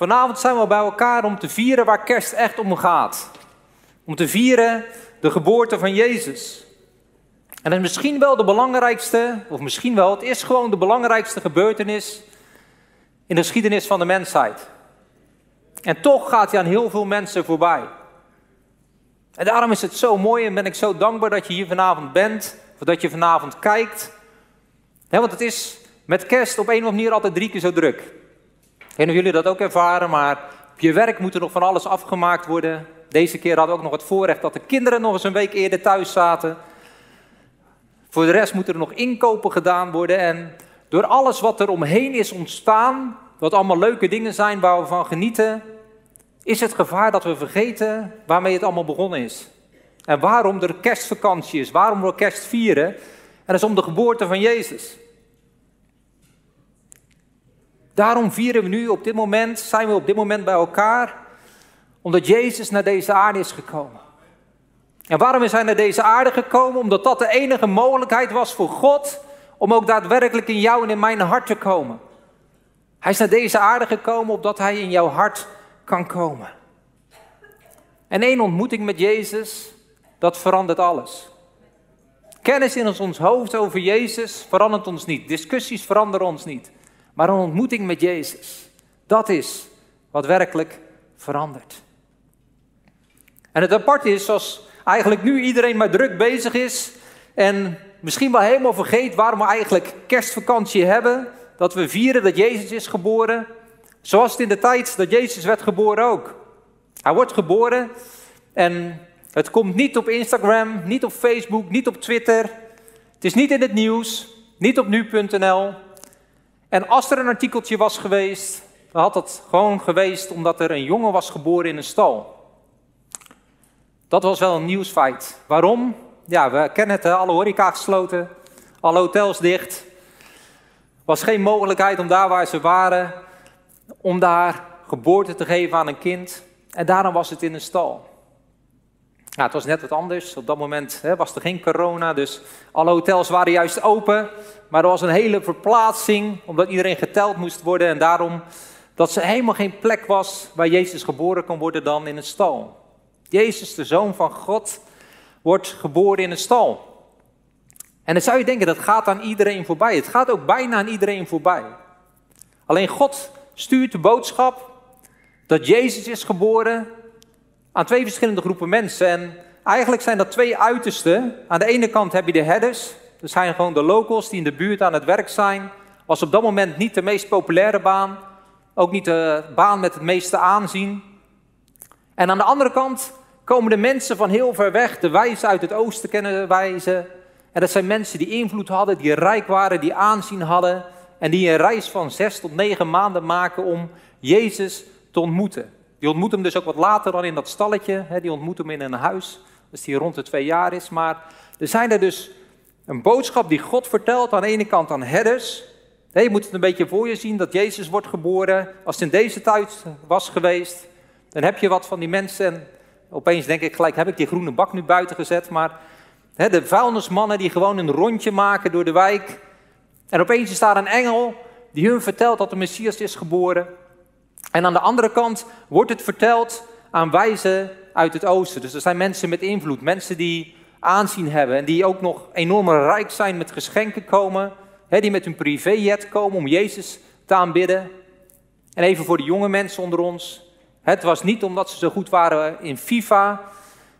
Vanavond zijn we bij elkaar om te vieren waar kerst echt om gaat. Om te vieren de geboorte van Jezus. En dat is misschien wel de belangrijkste, of misschien wel, het is gewoon de belangrijkste gebeurtenis in de geschiedenis van de mensheid. En toch gaat hij aan heel veel mensen voorbij. En daarom is het zo mooi en ben ik zo dankbaar dat je hier vanavond bent, of dat je vanavond kijkt. want het is met kerst op een of andere manier altijd drie keer zo druk. Of jullie dat ook ervaren, maar op je werk moet er nog van alles afgemaakt worden. Deze keer hadden we ook nog het voorrecht dat de kinderen nog eens een week eerder thuis zaten. Voor de rest moeten er nog inkopen gedaan worden. En door alles wat er omheen is ontstaan, wat allemaal leuke dingen zijn waar we van genieten, is het gevaar dat we vergeten waarmee het allemaal begonnen is. En waarom er kerstvakantie is, waarom we kerst vieren. En dat is om de geboorte van Jezus. Daarom vieren we nu op dit moment, zijn we op dit moment bij elkaar, omdat Jezus naar deze aarde is gekomen. En waarom is hij naar deze aarde gekomen? Omdat dat de enige mogelijkheid was voor God om ook daadwerkelijk in jou en in mijn hart te komen. Hij is naar deze aarde gekomen opdat hij in jouw hart kan komen. En één ontmoeting met Jezus, dat verandert alles. Kennis in ons hoofd over Jezus verandert ons niet. Discussies veranderen ons niet. Maar een ontmoeting met Jezus, dat is wat werkelijk verandert. En het apart is, als eigenlijk nu iedereen maar druk bezig is en misschien wel helemaal vergeet waarom we eigenlijk kerstvakantie hebben, dat we vieren dat Jezus is geboren, zoals het in de tijd dat Jezus werd geboren ook. Hij wordt geboren en het komt niet op Instagram, niet op Facebook, niet op Twitter. Het is niet in het nieuws, niet op nu.nl. En als er een artikeltje was geweest, dan had het gewoon geweest omdat er een jongen was geboren in een stal. Dat was wel een nieuwsfeit. Waarom? Ja, we kennen het, alle horeca gesloten, alle hotels dicht. was geen mogelijkheid om daar waar ze waren, om daar geboorte te geven aan een kind. En daarom was het in een stal. Ja, het was net wat anders. Op dat moment hè, was er geen corona, dus alle hotels waren juist open. Maar er was een hele verplaatsing, omdat iedereen geteld moest worden. En daarom dat er helemaal geen plek was waar Jezus geboren kon worden dan in een stal. Jezus, de Zoon van God, wordt geboren in een stal. En dan zou je denken, dat gaat aan iedereen voorbij. Het gaat ook bijna aan iedereen voorbij. Alleen God stuurt de boodschap dat Jezus is geboren aan twee verschillende groepen mensen. En eigenlijk zijn dat twee uitersten. Aan de ene kant heb je de herders. Dat zijn gewoon de locals die in de buurt aan het werk zijn. Was op dat moment niet de meest populaire baan. Ook niet de baan met het meeste aanzien. En aan de andere kant komen de mensen van heel ver weg, de wijzen uit het oosten kennen wijzen. En dat zijn mensen die invloed hadden, die rijk waren, die aanzien hadden. En die een reis van zes tot negen maanden maken om Jezus te ontmoeten. Die ontmoet hem dus ook wat later dan in dat stalletje. Hè, die ontmoet hem in een huis, als hij rond de twee jaar is. Maar er zijn er dus een boodschap die God vertelt aan de ene kant aan herders. je moet het een beetje voor je zien dat Jezus wordt geboren. Als het in deze tijd was geweest, dan heb je wat van die mensen. En opeens denk ik gelijk, heb ik die groene bak nu buiten gezet? Maar hè, de vuilnismannen die gewoon een rondje maken door de wijk. En opeens is daar een engel die hun vertelt dat de Messias is geboren. En aan de andere kant wordt het verteld aan wijzen uit het oosten. Dus er zijn mensen met invloed, mensen die aanzien hebben en die ook nog enorm rijk zijn met geschenken komen. Hè, die met hun privéjet komen om Jezus te aanbidden. En even voor de jonge mensen onder ons. Het was niet omdat ze zo goed waren in FIFA.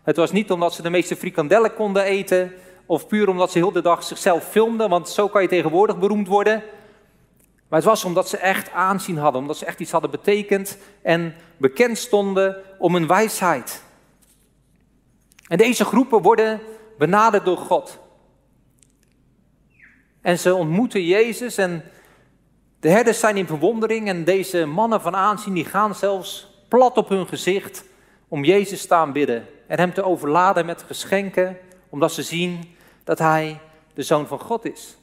Het was niet omdat ze de meeste frikandellen konden eten. Of puur omdat ze heel de dag zichzelf filmden. Want zo kan je tegenwoordig beroemd worden. Maar het was omdat ze echt aanzien hadden, omdat ze echt iets hadden betekend en bekend stonden om hun wijsheid. En deze groepen worden benaderd door God. En ze ontmoeten Jezus en de herders zijn in verwondering en deze mannen van aanzien die gaan zelfs plat op hun gezicht om Jezus te aanbidden en hem te overladen met geschenken, omdat ze zien dat hij de zoon van God is.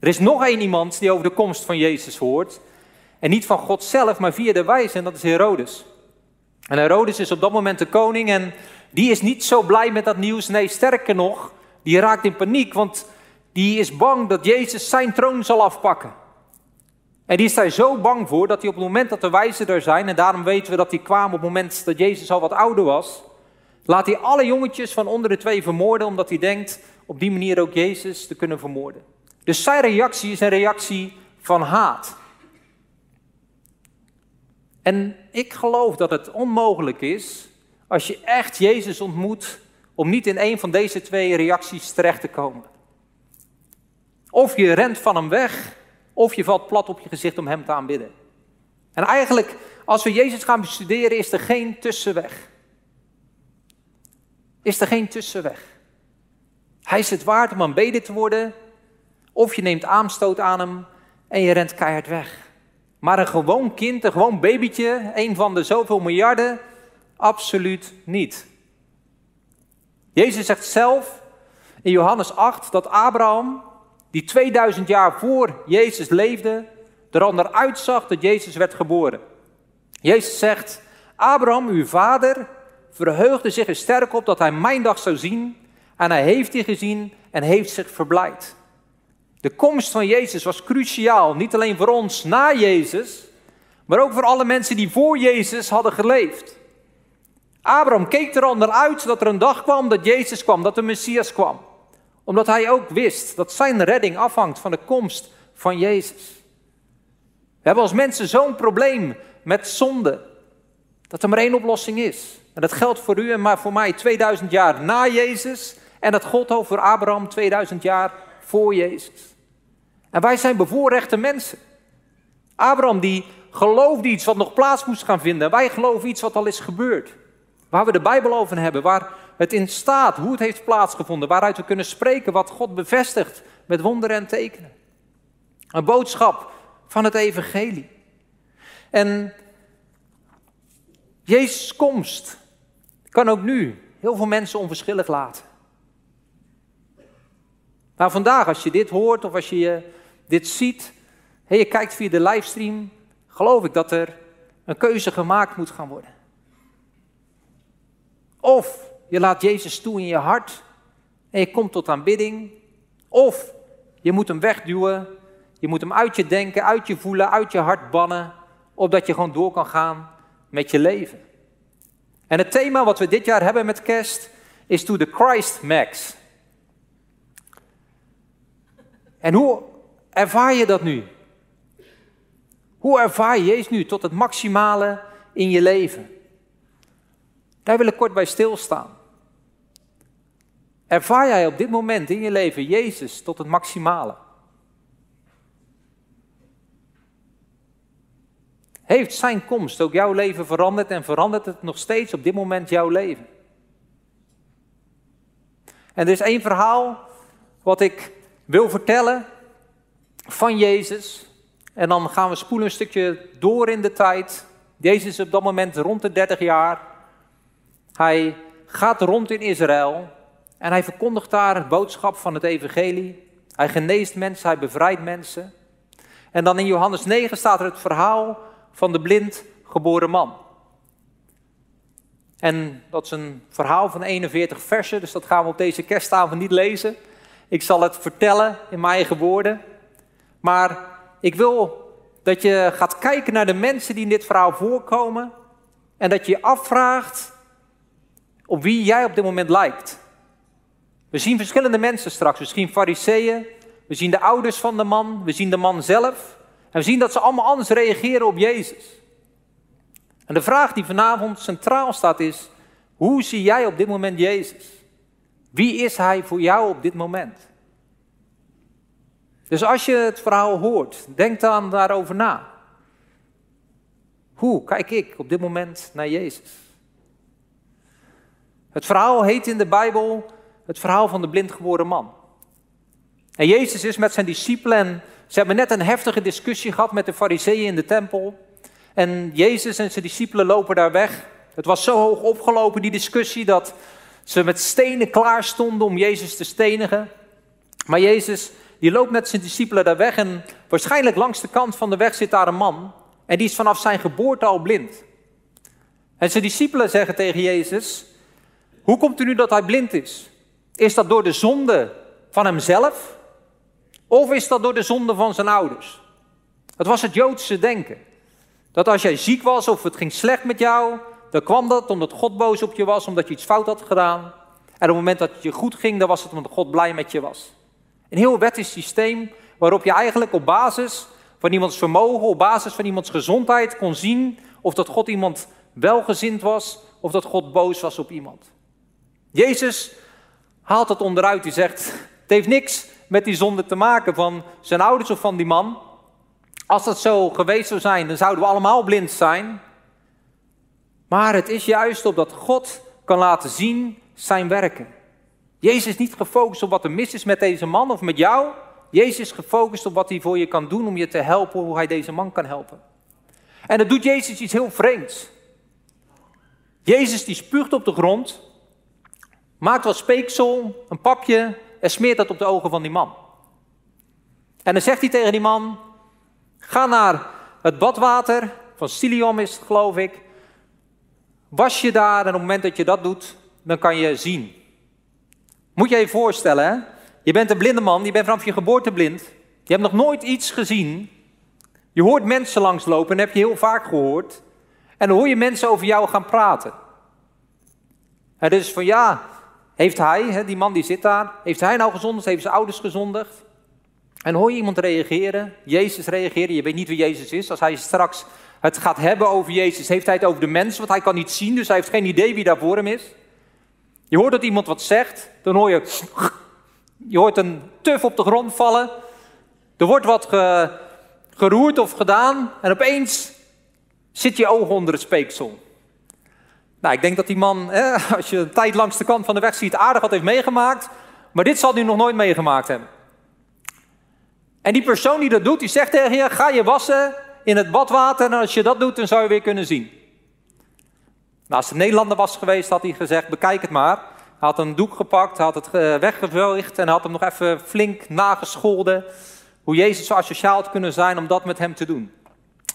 Er is nog één iemand die over de komst van Jezus hoort. En niet van God zelf, maar via de wijze, en dat is Herodes. En Herodes is op dat moment de koning en die is niet zo blij met dat nieuws. Nee, sterker nog, die raakt in paniek, want die is bang dat Jezus zijn troon zal afpakken. En die is daar zo bang voor dat hij op het moment dat de wijzen er zijn, en daarom weten we dat die kwamen op het moment dat Jezus al wat ouder was, laat hij alle jongetjes van onder de twee vermoorden, omdat hij denkt op die manier ook Jezus te kunnen vermoorden. Dus zijn reactie is een reactie van haat. En ik geloof dat het onmogelijk is, als je echt Jezus ontmoet, om niet in een van deze twee reacties terecht te komen. Of je rent van hem weg, of je valt plat op je gezicht om hem te aanbidden. En eigenlijk, als we Jezus gaan bestuderen, is er geen tussenweg. Is er geen tussenweg. Hij is het waard om aanbeden te worden, of je neemt aanstoot aan hem en je rent keihard weg. Maar een gewoon kind, een gewoon babytje, een van de zoveel miljarden, absoluut niet. Jezus zegt zelf in Johannes 8 dat Abraham, die 2000 jaar voor Jezus leefde, er al naar uitzag dat Jezus werd geboren. Jezus zegt, Abraham, uw vader, verheugde zich er sterk op dat hij mijn dag zou zien. En hij heeft die gezien en heeft zich verblijd. De komst van Jezus was cruciaal, niet alleen voor ons na Jezus, maar ook voor alle mensen die voor Jezus hadden geleefd. Abraham keek er al naar uit dat er een dag kwam dat Jezus kwam, dat de Messias kwam. Omdat hij ook wist dat zijn redding afhangt van de komst van Jezus. We hebben als mensen zo'n probleem met zonde, dat er maar één oplossing is. En dat geldt voor u en maar voor mij 2000 jaar na Jezus. En dat gold ook voor Abraham 2000 jaar voor Jezus. En wij zijn bevoorrechte mensen. Abraham die geloofde iets wat nog plaats moest gaan vinden. Wij geloven iets wat al is gebeurd. Waar we de Bijbel over hebben, waar het in staat, hoe het heeft plaatsgevonden, waaruit we kunnen spreken wat God bevestigt met wonderen en tekenen. Een boodschap van het evangelie. En Jezus' komst kan ook nu heel veel mensen onverschillig laten. Nou, vandaag, als je dit hoort of als je dit ziet, en je kijkt via de livestream, geloof ik dat er een keuze gemaakt moet gaan worden. Of je laat Jezus toe in je hart en je komt tot aanbidding. Of je moet hem wegduwen, je moet hem uit je denken, uit je voelen, uit je hart bannen, opdat je gewoon door kan gaan met je leven. En het thema wat we dit jaar hebben met kerst is To the Christ Max. En hoe ervaar je dat nu? Hoe ervaar je Jezus nu tot het maximale in je leven? Daar wil ik kort bij stilstaan. Ervaar jij op dit moment in je leven Jezus tot het maximale? Heeft zijn komst ook jouw leven veranderd en verandert het nog steeds op dit moment jouw leven? En er is één verhaal wat ik wil vertellen van Jezus. En dan gaan we spoelen een stukje door in de tijd. Jezus is op dat moment rond de 30 jaar. Hij gaat rond in Israël en hij verkondigt daar het boodschap van het evangelie. Hij geneest mensen, hij bevrijdt mensen. En dan in Johannes 9 staat er het verhaal van de blind geboren man. En dat is een verhaal van 41 versen, dus dat gaan we op deze kerstavond niet lezen. Ik zal het vertellen in mijn eigen woorden. Maar ik wil dat je gaat kijken naar de mensen die in dit verhaal voorkomen. En dat je je afvraagt op wie jij op dit moment lijkt. We zien verschillende mensen straks. We zien fariseeën, we zien de ouders van de man, we zien de man zelf. En we zien dat ze allemaal anders reageren op Jezus. En de vraag die vanavond centraal staat is, hoe zie jij op dit moment Jezus? Wie is Hij voor jou op dit moment? Dus als je het verhaal hoort, denk dan daarover na. Hoe kijk ik op dit moment naar Jezus? Het verhaal heet in de Bijbel het verhaal van de blindgeboren man. En Jezus is met zijn discipelen en ze hebben net een heftige discussie gehad met de fariseeën in de tempel. En Jezus en zijn discipelen lopen daar weg. Het was zo hoog opgelopen, die discussie, dat ze met stenen klaar stonden om Jezus te stenigen. Maar Jezus, die loopt met zijn discipelen daar weg en waarschijnlijk langs de kant van de weg zit daar een man. En die is vanaf zijn geboorte al blind. En zijn discipelen zeggen tegen Jezus, hoe komt u nu dat hij blind is? Is dat door de zonde van hemzelf? Of is dat door de zonde van zijn ouders? Het was het Joodse denken. Dat als jij ziek was of het ging slecht met jou, dan kwam dat omdat God boos op je was, omdat je iets fout had gedaan. En op het moment dat het je goed ging, dan was het omdat God blij met je was. Een heel wettisch systeem waarop je eigenlijk op basis van iemands vermogen, op basis van iemands gezondheid kon zien of dat God iemand welgezind was of dat God boos was op iemand. Jezus haalt het onderuit. Hij zegt: Het heeft niks met die zonde te maken van zijn ouders of van die man. Als dat zo geweest zou zijn, dan zouden we allemaal blind zijn. Maar het is juist opdat God kan laten zien zijn werken. Jezus is niet gefocust op wat er mis is met deze man of met jou. Jezus is gefocust op wat hij voor je kan doen om je te helpen, hoe hij deze man kan helpen. En dan doet Jezus iets heel vreemds. Jezus die spuugt op de grond, maakt wat speeksel, een pakje en smeert dat op de ogen van die man. En dan zegt hij tegen die man, ga naar het badwater, van Silium is het geloof ik, was je daar en op het moment dat je dat doet, dan kan je zien. Moet je je voorstellen, hè? je bent een blinde man, je bent vanaf je geboorte blind, je hebt nog nooit iets gezien, je hoort mensen langslopen, en dat heb je heel vaak gehoord, en dan hoor je mensen over jou gaan praten. En dus van ja, heeft hij, die man die zit daar, heeft hij nou gezondigd? Heeft zijn ouders gezondigd? En hoor je iemand reageren, Jezus reageren, je weet niet wie Jezus is. Als hij straks het gaat hebben over Jezus, heeft hij het over de mens, want hij kan niet zien, dus hij heeft geen idee wie daar voor hem is. Je hoort dat iemand wat zegt, dan hoor je, je hoort een tuf op de grond vallen. Er wordt wat geroerd of gedaan en opeens zit je ogen onder het speeksel. Nou, ik denk dat die man, als je een tijd langs de kant van de weg ziet, aardig wat heeft meegemaakt. Maar dit zal hij nog nooit meegemaakt hebben. En die persoon die dat doet, die zegt tegen je, ga je wassen in het badwater. En als je dat doet, dan zou je weer kunnen zien. Nou, als het Nederlander was geweest, had hij gezegd, bekijk het maar. Hij had een doek gepakt, had het eh, weggeveegd en had hem nog even flink nagescholden. Hoe Jezus zo asociaal had kunnen zijn om dat met hem te doen.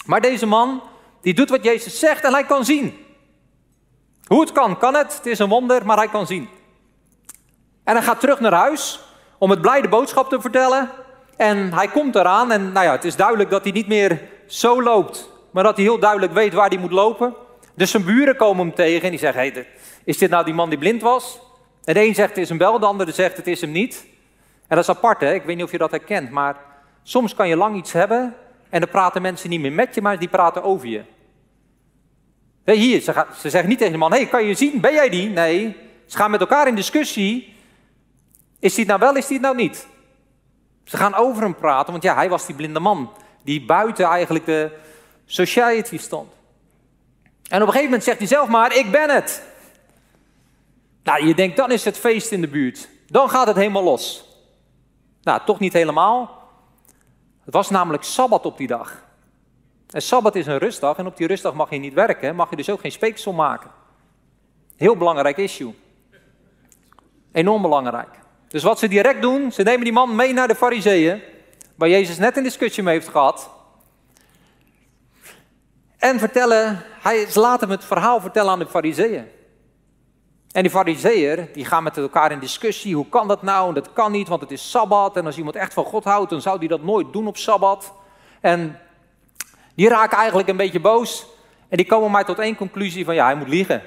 Maar deze man, die doet wat Jezus zegt en hij kan zien. Hoe het kan, kan het. Het is een wonder, maar hij kan zien. En hij gaat terug naar huis om het blijde boodschap te vertellen. En hij komt eraan en nou ja, het is duidelijk dat hij niet meer zo loopt, maar dat hij heel duidelijk weet waar hij moet lopen. Dus zijn buren komen hem tegen en die zeggen, hey, is dit nou die man die blind was? En de een zegt het is hem wel, de andere zegt het is hem niet. En dat is apart hè, ik weet niet of je dat herkent, maar soms kan je lang iets hebben en dan praten mensen niet meer met je, maar die praten over je. Hier, ze, ze zeggen niet tegen de man, hey, kan je zien, ben jij die? Nee, ze gaan met elkaar in discussie. Is die het nou wel, is die het nou niet? Ze gaan over hem praten, want ja, hij was die blinde man. Die buiten eigenlijk de society stond. En op een gegeven moment zegt hij zelf maar, ik ben het. Nou, je denkt, dan is het feest in de buurt. Dan gaat het helemaal los. Nou, toch niet helemaal. Het was namelijk Sabbat op die dag. En Sabbat is een rustdag en op die rustdag mag je niet werken, mag je dus ook geen speeksel maken. Heel belangrijk issue. Enorm belangrijk. Dus wat ze direct doen, ze nemen die man mee naar de fariseeën, waar Jezus net een discussie mee heeft gehad. En vertellen, hij, laten hem het verhaal vertellen aan de fariseeën. En die fariseeën, die gaan met elkaar in discussie, hoe kan dat nou? Dat kan niet, want het is Sabbat. En als iemand echt van God houdt, dan zou die dat nooit doen op Sabbat. En die raken eigenlijk een beetje boos. En die komen maar tot één conclusie van ja, hij moet liegen.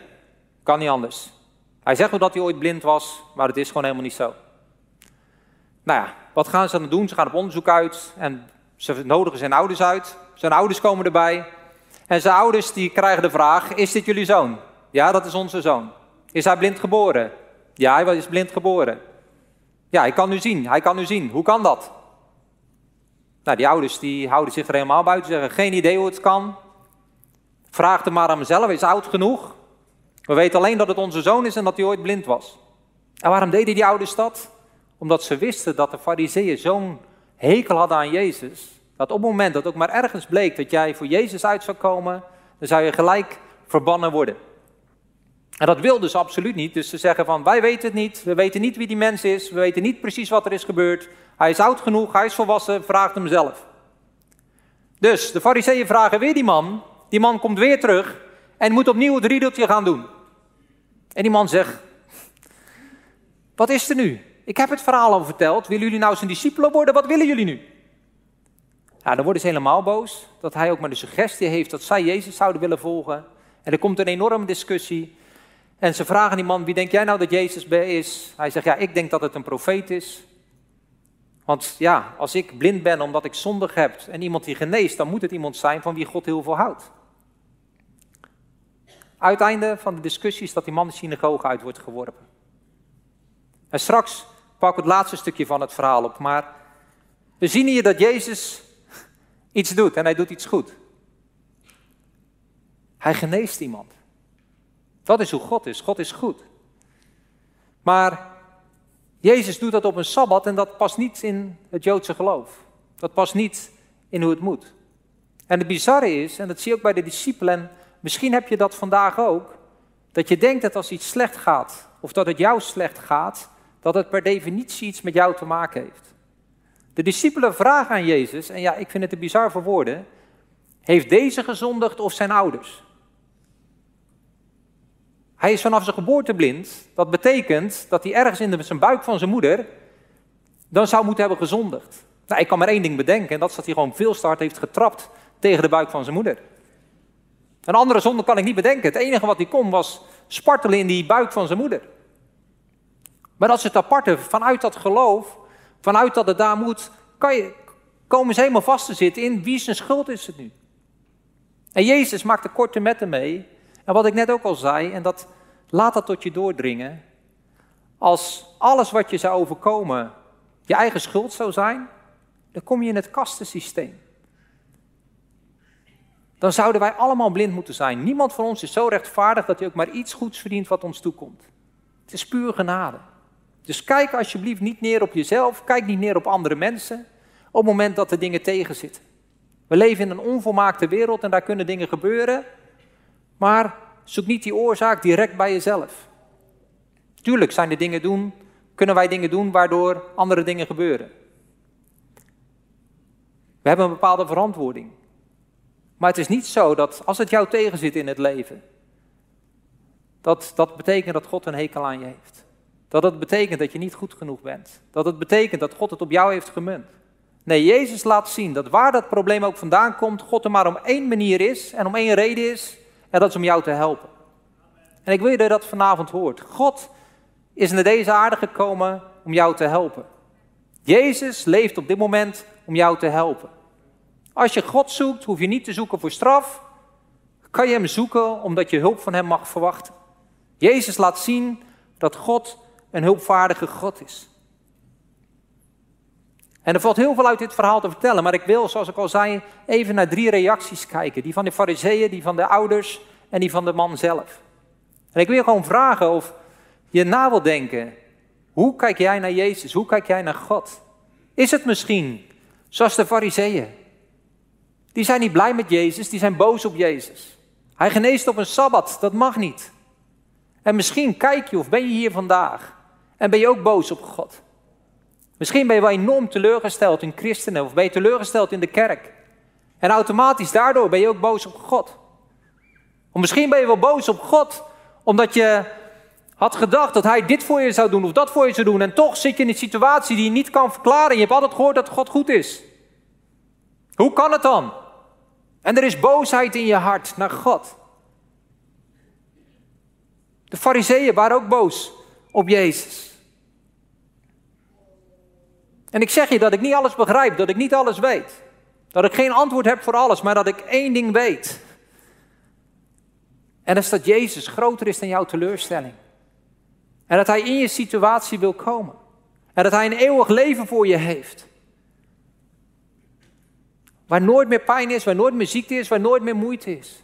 Kan niet anders. Hij zegt wel dat hij ooit blind was, maar het is gewoon helemaal niet zo. Nou ja, wat gaan ze dan doen? Ze gaan op onderzoek uit en ze nodigen zijn ouders uit. Zijn ouders komen erbij. En zijn ouders die krijgen de vraag, is dit jullie zoon? Ja, dat is onze zoon. Is hij blind geboren? Ja, hij is blind geboren. Ja, hij kan nu zien, hij kan nu zien. Hoe kan dat? Nou, die ouders die houden zich er helemaal buiten, zeggen geen idee hoe het kan. Vraag hem maar aan mezelf, is oud genoeg. We weten alleen dat het onze zoon is en dat hij ooit blind was. En waarom deden die ouders dat? Omdat ze wisten dat de fariseeën zo'n hekel hadden aan Jezus. Dat op het moment dat ook maar ergens bleek dat jij voor Jezus uit zou komen, dan zou je gelijk verbannen worden. En dat wilden ze absoluut niet. Dus ze zeggen van, wij weten het niet, we weten niet wie die mens is, we weten niet precies wat er is gebeurd. Hij is oud genoeg, hij is volwassen, vraagt hem zelf. Dus de fariseeën vragen weer die man, die man komt weer terug en moet opnieuw het riedeltje gaan doen. En die man zegt, wat is er nu? Ik heb het verhaal al verteld, willen jullie nou zijn discipelen worden, wat willen jullie nu? Nou, dan worden ze helemaal boos dat hij ook maar de suggestie heeft dat zij Jezus zouden willen volgen. En er komt een enorme discussie. En ze vragen die man, wie denk jij nou dat Jezus is? Hij zegt, ja, ik denk dat het een profeet is. Want ja, als ik blind ben omdat ik zondig heb en iemand die geneest, dan moet het iemand zijn van wie God heel veel houdt. Uiteinde van de discussie is dat die man de synagoge uit wordt geworpen. En straks pak het laatste stukje van het verhaal op, maar we zien hier dat Jezus iets doet en hij doet iets goed. Hij geneest iemand. Dat is hoe God is. God is goed. Maar Jezus doet dat op een sabbat en dat past niet in het Joodse geloof. Dat past niet in hoe het moet. En het bizarre is, en dat zie je ook bij de discipelen, misschien heb je dat vandaag ook, dat je denkt dat als iets slecht gaat, of dat het jou slecht gaat, dat het per definitie iets met jou te maken heeft. De discipelen vragen aan Jezus, en ja, ik vind het te bizar voor woorden, heeft deze gezondigd of zijn ouders? Hij is vanaf zijn geboorte blind. Dat betekent dat hij ergens in zijn buik van zijn moeder dan zou moeten hebben gezondigd. Nou, ik kan maar één ding bedenken en dat is dat hij gewoon veel hard heeft getrapt tegen de buik van zijn moeder. Een andere zonde kan ik niet bedenken. Het enige wat hij kon was spartelen in die buik van zijn moeder. Maar is het aparte, vanuit dat geloof, vanuit dat het daar moet, kan je, komen ze helemaal vast te zitten in wie zijn schuld is het nu. En Jezus maakt de korte metten mee en wat ik net ook al zei, en dat laat dat tot je doordringen. Als alles wat je zou overkomen je eigen schuld zou zijn, dan kom je in het kastensysteem. Dan zouden wij allemaal blind moeten zijn. Niemand van ons is zo rechtvaardig dat hij ook maar iets goeds verdient wat ons toekomt. Het is puur genade. Dus kijk alsjeblieft niet neer op jezelf, kijk niet neer op andere mensen op het moment dat er dingen tegenzitten. We leven in een onvolmaakte wereld en daar kunnen dingen gebeuren maar zoek niet die oorzaak direct bij jezelf. Tuurlijk zijn er dingen doen, kunnen wij dingen doen waardoor andere dingen gebeuren. We hebben een bepaalde verantwoording. Maar het is niet zo dat als het jou tegenzit in het leven, dat dat betekent dat God een hekel aan je heeft. Dat het betekent dat je niet goed genoeg bent. Dat het betekent dat God het op jou heeft gemunt. Nee, Jezus laat zien dat waar dat probleem ook vandaan komt, God er maar om één manier is en om één reden is. En dat is om jou te helpen. En ik wil je dat dat vanavond hoort. God is naar deze aarde gekomen om jou te helpen. Jezus leeft op dit moment om jou te helpen. Als je God zoekt, hoef je niet te zoeken voor straf. Kan je Hem zoeken omdat je hulp van Hem mag verwachten. Jezus laat zien dat God een hulpvaardige God is. En er valt heel veel uit dit verhaal te vertellen, maar ik wil, zoals ik al zei, even naar drie reacties kijken. Die van de fariseeën, die van de ouders en die van de man zelf. En ik wil gewoon vragen of je na wil denken. Hoe kijk jij naar Jezus? Hoe kijk jij naar God? Is het misschien zoals de fariseeën? Die zijn niet blij met Jezus, die zijn boos op Jezus. Hij geneest op een Sabbat, dat mag niet. En misschien kijk je of ben je hier vandaag en ben je ook boos op God. Misschien ben je wel enorm teleurgesteld in christenen of ben je teleurgesteld in de kerk. En automatisch daardoor ben je ook boos op God. Of misschien ben je wel boos op God omdat je had gedacht dat hij dit voor je zou doen of dat voor je zou doen. En toch zit je in een situatie die je niet kan verklaren. Je hebt altijd gehoord dat God goed is. Hoe kan het dan? En er is boosheid in je hart naar God. De fariseeën waren ook boos op Jezus. En ik zeg je dat ik niet alles begrijp, dat ik niet alles weet. Dat ik geen antwoord heb voor alles, maar dat ik één ding weet. En dat is dat Jezus groter is dan jouw teleurstelling. En dat Hij in je situatie wil komen. En dat Hij een eeuwig leven voor je heeft. Waar nooit meer pijn is, waar nooit meer ziekte is, waar nooit meer moeite is.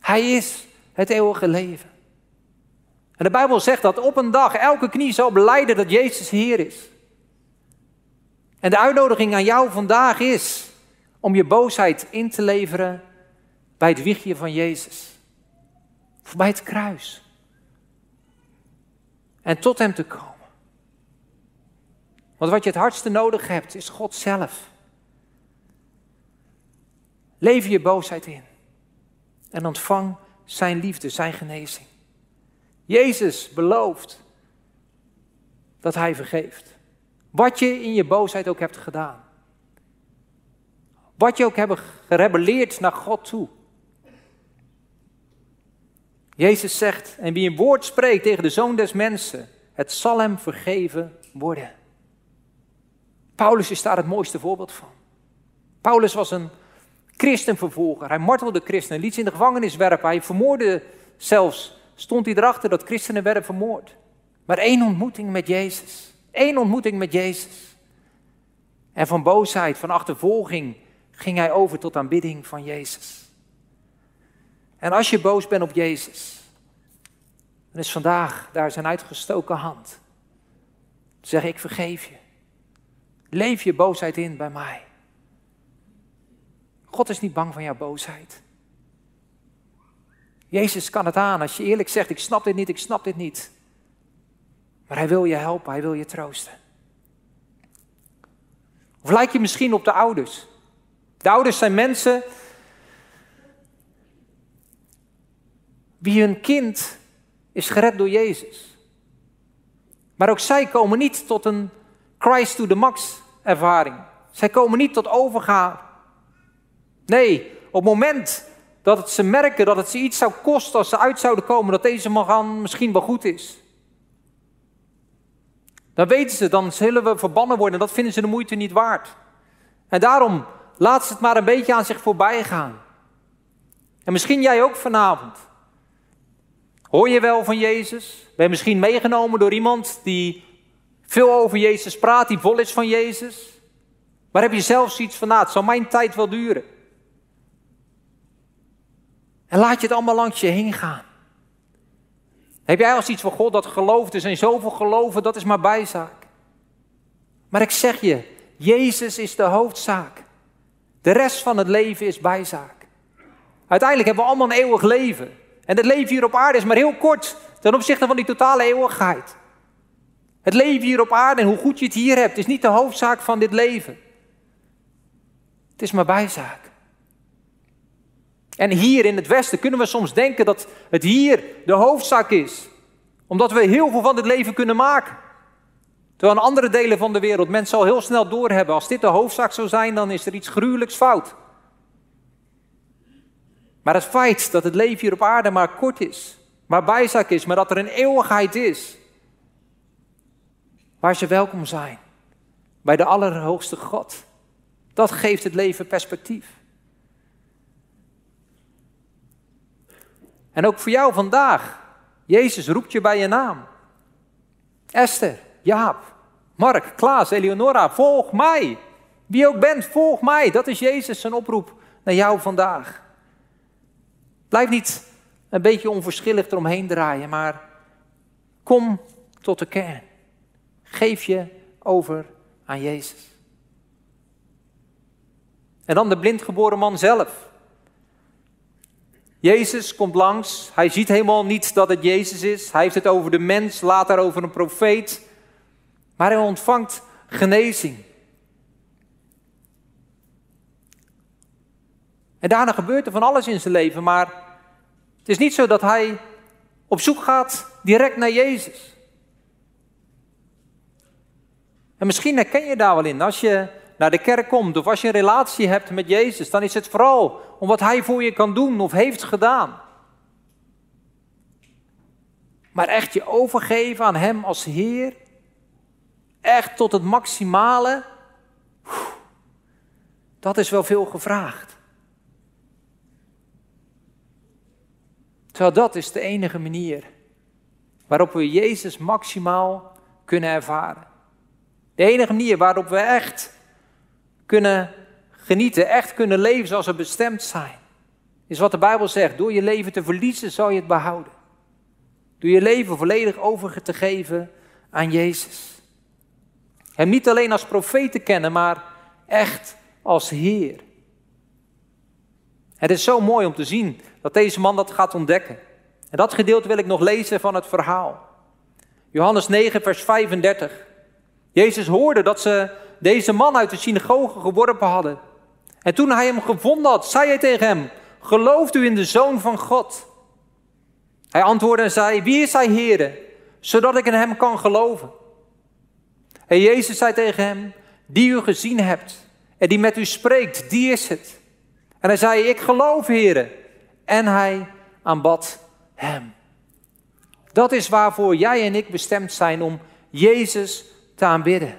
Hij is het eeuwige leven. En de Bijbel zegt dat op een dag elke knie zal beleiden dat Jezus Heer is. En de uitnodiging aan jou vandaag is om je boosheid in te leveren bij het wiegje van Jezus. Of bij het kruis. En tot Hem te komen. Want wat je het hardste nodig hebt, is God zelf. Lever je boosheid in. En ontvang Zijn liefde, Zijn genezing. Jezus belooft dat Hij vergeeft. Wat je in je boosheid ook hebt gedaan. wat je ook hebt gerebelleerd naar God toe. Jezus zegt, en wie een woord spreekt tegen de zoon des mensen, het zal hem vergeven worden. Paulus is daar het mooiste voorbeeld van. Paulus was een christenvervolger. Hij martelde christenen, liet ze in de gevangenis werpen. Hij vermoorde zelfs, stond hij erachter dat christenen werden vermoord. Maar één ontmoeting met Jezus. Eén ontmoeting met Jezus. En van boosheid, van achtervolging, ging hij over tot aanbidding van Jezus. En als je boos bent op Jezus, dan is vandaag daar zijn uitgestoken hand. Zeg ik vergeef je. Leef je boosheid in bij mij. God is niet bang van jouw boosheid. Jezus kan het aan als je eerlijk zegt, ik snap dit niet, ik snap dit niet. Maar hij wil je helpen, hij wil je troosten. Of lijk je misschien op de ouders? De ouders zijn mensen wie hun kind is gered door Jezus. Maar ook zij komen niet tot een Christ to the max ervaring. Zij komen niet tot overgaan. Nee, op het moment dat het ze merken dat het ze iets zou kosten als ze uit zouden komen, dat deze man misschien wel goed is. Dan weten ze, dan zullen we verbannen worden en dat vinden ze de moeite niet waard. En daarom laat ze het maar een beetje aan zich voorbij gaan. En misschien jij ook vanavond. Hoor je wel van Jezus? Ben je misschien meegenomen door iemand die veel over Jezus praat, die vol is van Jezus? Maar heb je zelf zoiets van, nou, het zal mijn tijd wel duren. En laat je het allemaal langs je heen gaan. Heb jij als iets van God dat gelooft? Er zijn zoveel geloven, dat is maar bijzaak. Maar ik zeg je, Jezus is de hoofdzaak. De rest van het leven is bijzaak. Uiteindelijk hebben we allemaal een eeuwig leven. En het leven hier op aarde is maar heel kort ten opzichte van die totale eeuwigheid. Het leven hier op aarde en hoe goed je het hier hebt, is niet de hoofdzaak van dit leven. Het is maar bijzaak. En hier in het Westen kunnen we soms denken dat het hier de hoofdzaak is. Omdat we heel veel van dit leven kunnen maken. Terwijl in andere delen van de wereld mensen al heel snel doorhebben. Als dit de hoofdzaak zou zijn, dan is er iets gruwelijks fout. Maar het feit dat het leven hier op aarde maar kort is, maar bijzaak is, maar dat er een eeuwigheid is. Waar ze welkom zijn. Bij de Allerhoogste God. Dat geeft het leven perspectief. En ook voor jou vandaag. Jezus roept je bij je naam. Esther, Jaap, Mark, Klaas, Eleonora, volg mij. Wie ook bent, volg mij. Dat is Jezus zijn oproep naar jou vandaag. Blijf niet een beetje onverschillig eromheen draaien, maar kom tot de kern. Geef je over aan Jezus. En dan de blindgeboren man zelf. Jezus komt langs. Hij ziet helemaal niet dat het Jezus is. Hij heeft het over de mens, later over een profeet. Maar hij ontvangt genezing. En daarna gebeurt er van alles in zijn leven, maar het is niet zo dat hij op zoek gaat direct naar Jezus. En misschien herken je daar wel in. Als je naar de kerk komt of als je een relatie hebt met Jezus, dan is het vooral om wat Hij voor je kan doen of heeft gedaan. Maar echt je overgeven aan Hem als Heer, echt tot het maximale, dat is wel veel gevraagd. Terwijl dat is de enige manier waarop we Jezus maximaal kunnen ervaren. De enige manier waarop we echt kunnen genieten, echt kunnen leven zoals we bestemd zijn. Is wat de Bijbel zegt, door je leven te verliezen zal je het behouden. Door je leven volledig over te geven aan Jezus. Hem niet alleen als profeet te kennen, maar echt als Heer. Het is zo mooi om te zien dat deze man dat gaat ontdekken. En dat gedeelte wil ik nog lezen van het verhaal. Johannes 9, vers 35. Jezus hoorde dat ze deze man uit de synagoge geworpen hadden. En toen hij hem gevonden had, zei hij tegen hem: Gelooft u in de Zoon van God? Hij antwoordde en zei: Wie is hij, Heere, zodat ik in hem kan geloven? En Jezus zei tegen hem: Die u gezien hebt en die met u spreekt, die is het. En hij zei, ik geloof, heren. En hij aanbad hem. Dat is waarvoor jij en ik bestemd zijn om Jezus te aanbidden.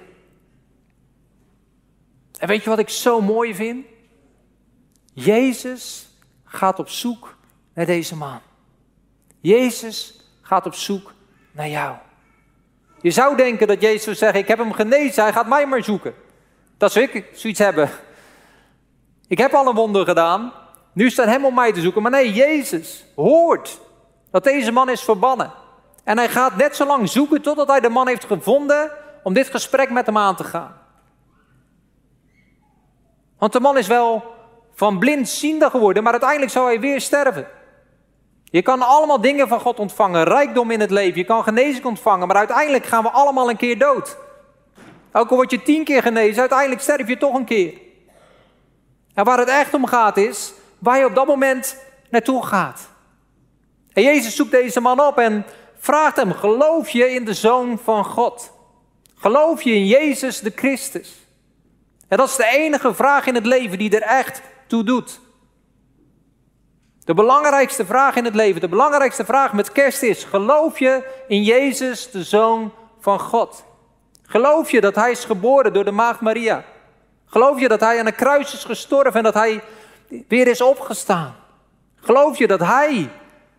En weet je wat ik zo mooi vind? Jezus gaat op zoek naar deze man. Jezus gaat op zoek naar jou. Je zou denken dat Jezus zou zeggen: Ik heb hem genezen, hij gaat mij maar zoeken. Dat zou ik zoiets hebben. Ik heb al een wonder gedaan, nu staat hem om mij te zoeken. Maar nee, Jezus hoort dat deze man is verbannen. En hij gaat net zo lang zoeken totdat hij de man heeft gevonden om dit gesprek met hem aan te gaan. Want de man is wel van blind ziende geworden, maar uiteindelijk zou hij weer sterven. Je kan allemaal dingen van God ontvangen, rijkdom in het leven, je kan genezing ontvangen, maar uiteindelijk gaan we allemaal een keer dood. Ook al word je tien keer genezen, uiteindelijk sterf je toch een keer. En waar het echt om gaat is, waar je op dat moment naartoe gaat. En Jezus zoekt deze man op en vraagt hem, geloof je in de Zoon van God? Geloof je in Jezus de Christus? En dat is de enige vraag in het leven die er echt toe doet. De belangrijkste vraag in het leven, de belangrijkste vraag met kerst is: geloof je in Jezus, de Zoon van God? Geloof je dat Hij is geboren door de Maagd Maria? Geloof je dat Hij aan een kruis is gestorven en dat Hij weer is opgestaan? Geloof je dat Hij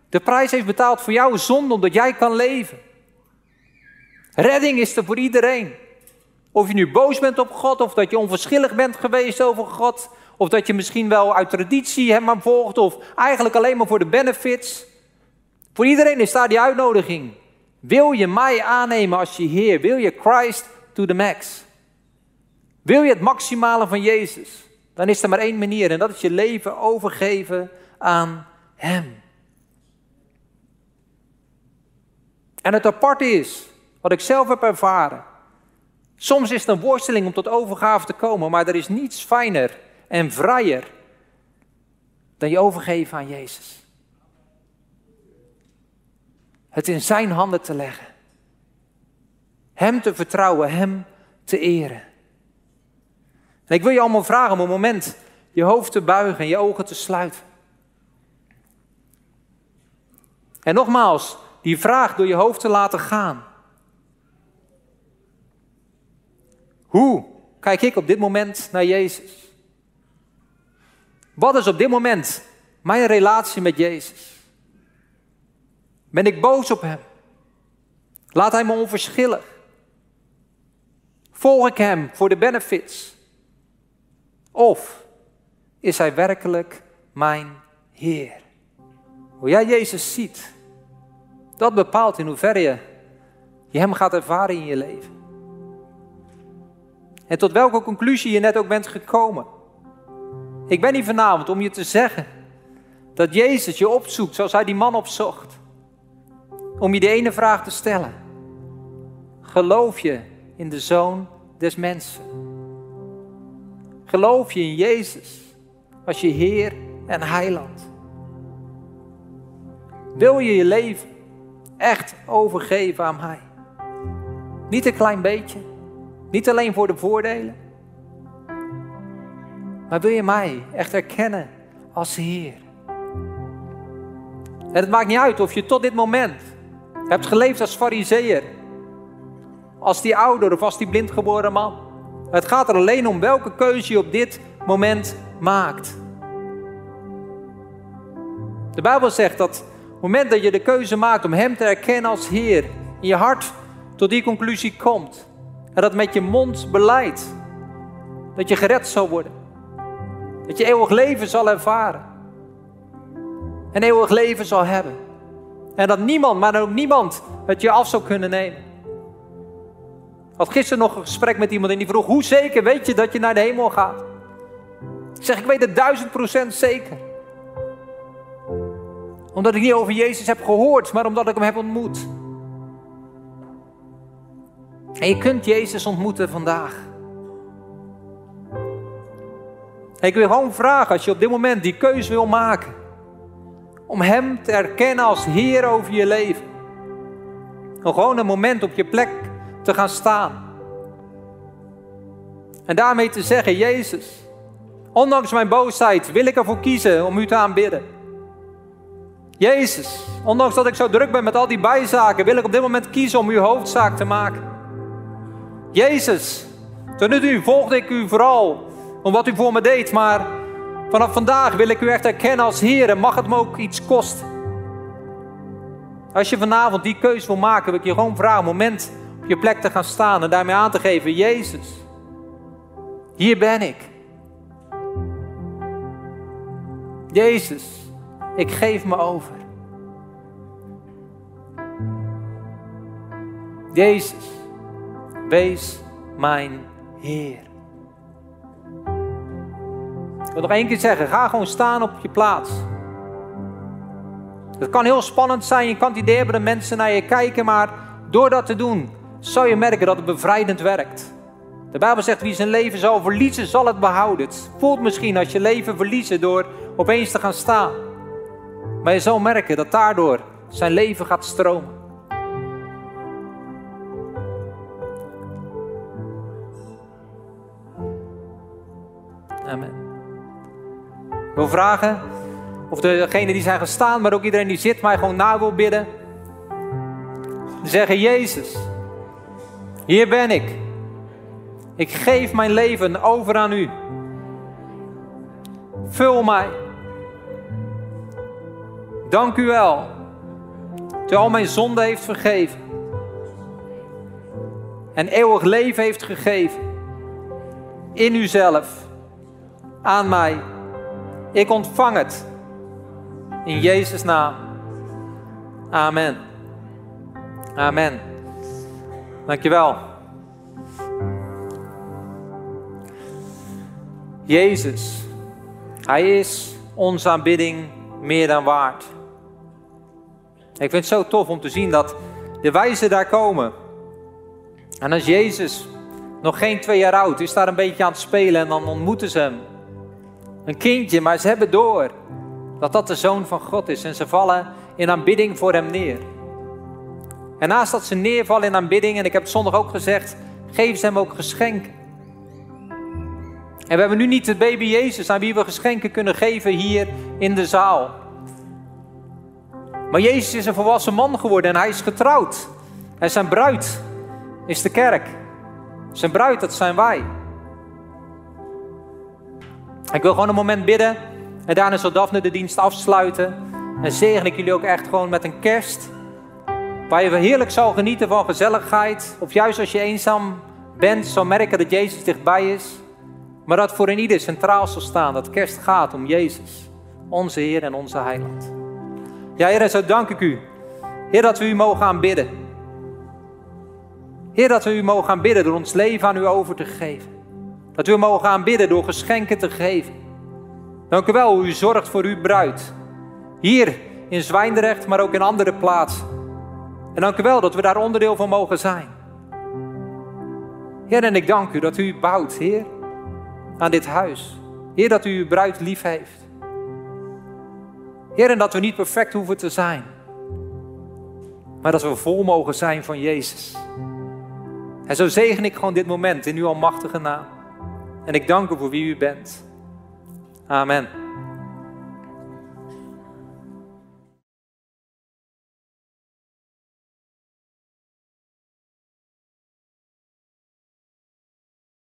de prijs heeft betaald voor jouw zonde, omdat jij kan leven? Redding is er voor iedereen. Of je nu boos bent op God, of dat je onverschillig bent geweest over God, of dat je misschien wel uit traditie hem aan volgt, of eigenlijk alleen maar voor de benefits. Voor iedereen is daar die uitnodiging. Wil je mij aannemen als je Heer? Wil je Christ to the max? Wil je het maximale van Jezus? Dan is er maar één manier en dat is je leven overgeven aan Hem. En het aparte is, wat ik zelf heb ervaren. Soms is het een worsteling om tot overgave te komen, maar er is niets fijner en vrijer dan je overgeven aan Jezus. Het in Zijn handen te leggen. Hem te vertrouwen, Hem te eren. En ik wil je allemaal vragen om een moment je hoofd te buigen en je ogen te sluiten. En nogmaals, die vraag door je hoofd te laten gaan. Hoe kijk ik op dit moment naar Jezus? Wat is op dit moment mijn relatie met Jezus? Ben ik boos op Hem? Laat Hij me onverschillig? Volg ik Hem voor de benefits? Of is Hij werkelijk mijn Heer? Hoe jij Jezus ziet, dat bepaalt in hoeverre je, Hem gaat ervaren in je leven. En tot welke conclusie je net ook bent gekomen. Ik ben hier vanavond om je te zeggen dat Jezus je opzoekt zoals hij die man opzocht. Om je de ene vraag te stellen. Geloof je in de Zoon des Mensen? Geloof je in Jezus als je Heer en Heiland? Wil je je leven echt overgeven aan Hij? Niet een klein beetje, niet alleen voor de voordelen, maar wil je mij echt erkennen als Heer? En het maakt niet uit of je tot dit moment hebt geleefd als fariseer, als die ouder of als die blindgeboren man. Het gaat er alleen om welke keuze je op dit moment maakt. De Bijbel zegt dat het moment dat je de keuze maakt om Hem te erkennen als Heer, in je hart tot die conclusie komt en dat met je mond beleidt, dat je gered zal worden. Dat je eeuwig leven zal ervaren. En eeuwig leven zal hebben. En dat niemand, maar ook niemand, het je af zou kunnen nemen. Ik had gisteren nog een gesprek met iemand en die vroeg: Hoe zeker weet je dat je naar de hemel gaat? Ik zeg: Ik weet het duizend procent zeker. Omdat ik niet over Jezus heb gehoord, maar omdat ik hem heb ontmoet. En je kunt Jezus ontmoeten vandaag. ik wil gewoon vragen, als je op dit moment die keuze wil maken, om Hem te erkennen als Heer over je leven. Om gewoon een moment op je plek te gaan staan. En daarmee te zeggen, Jezus, ondanks mijn boosheid wil ik ervoor kiezen om u te aanbidden. Jezus, ondanks dat ik zo druk ben met al die bijzaken, wil ik op dit moment kiezen om uw hoofdzaak te maken. Jezus, tot nu toe volgde ik u vooral om wat u voor me deed, maar vanaf vandaag wil ik u echt erkennen als Heer en mag het me ook iets kosten. Als je vanavond die keuze wil maken, wil ik je gewoon vragen, een moment op je plek te gaan staan en daarmee aan te geven, Jezus, hier ben ik. Jezus, ik geef me over. Jezus, wees mijn Heer. Ik wil nog één keer zeggen, ga gewoon staan op je plaats. Het kan heel spannend zijn, je kan het mensen naar je kijken, maar door dat te doen, zal je merken dat het bevrijdend werkt. De Bijbel zegt, wie zijn leven zal verliezen, zal het behouden. Het voelt misschien als je leven verliezen door opeens te gaan staan. Maar je zal merken dat daardoor zijn leven gaat stromen. Amen. Ik wil vragen of degenen die zijn gestaan, maar ook iedereen die zit, mij gewoon na wil bidden. Zeggen, Jezus, hier ben ik. Ik geef mijn leven over aan u. Vul mij. Dank u wel. Dat u al mijn zonde heeft vergeven. En eeuwig leven heeft gegeven. In uzelf. Aan mij. Ik ontvang het. In Jezus' naam. Amen. Amen. Dankjewel. Jezus, Hij is onze aanbidding meer dan waard. Ik vind het zo tof om te zien dat de wijzen daar komen. En als Jezus nog geen twee jaar oud is, daar een beetje aan het spelen en dan ontmoeten ze hem. Een kindje, maar ze hebben door dat dat de zoon van God is en ze vallen in aanbidding voor hem neer. En naast dat ze neervallen in aanbidding, en ik heb het zondag ook gezegd, geven ze hem ook geschenken. En we hebben nu niet de baby Jezus aan wie we geschenken kunnen geven hier in de zaal. Maar Jezus is een volwassen man geworden en hij is getrouwd. En zijn bruid is de kerk. Zijn bruid, dat zijn wij. Ik wil gewoon een moment bidden. En daarna zal Daphne de dienst afsluiten. En zegen ik jullie ook echt gewoon met een kerst. Waar je heerlijk zal genieten van gezelligheid. Of juist als je eenzaam bent, zal merken dat Jezus dichtbij is. Maar dat voor een ieder centraal zal staan. Dat kerst gaat om Jezus. Onze Heer en onze Heiland. Ja, Heer, en zo dank ik u. Heer, dat we u mogen aanbidden. Heer, dat we u mogen aanbidden door ons leven aan u over te geven. Dat we u mogen aanbidden door geschenken te geven. Dank u wel hoe u zorgt voor uw bruid. Hier in Zwijndrecht, maar ook in andere plaatsen. En dank u wel dat we daar onderdeel van mogen zijn. Heer, en ik dank u dat u bouwt, Heer, aan dit huis. Heer, dat u uw bruid lief heeft. Heer, en dat we niet perfect hoeven te zijn. Maar dat we vol mogen zijn van Jezus. En zo zegen ik gewoon dit moment in uw almachtige naam. En ik dank u voor wie u bent. Amen.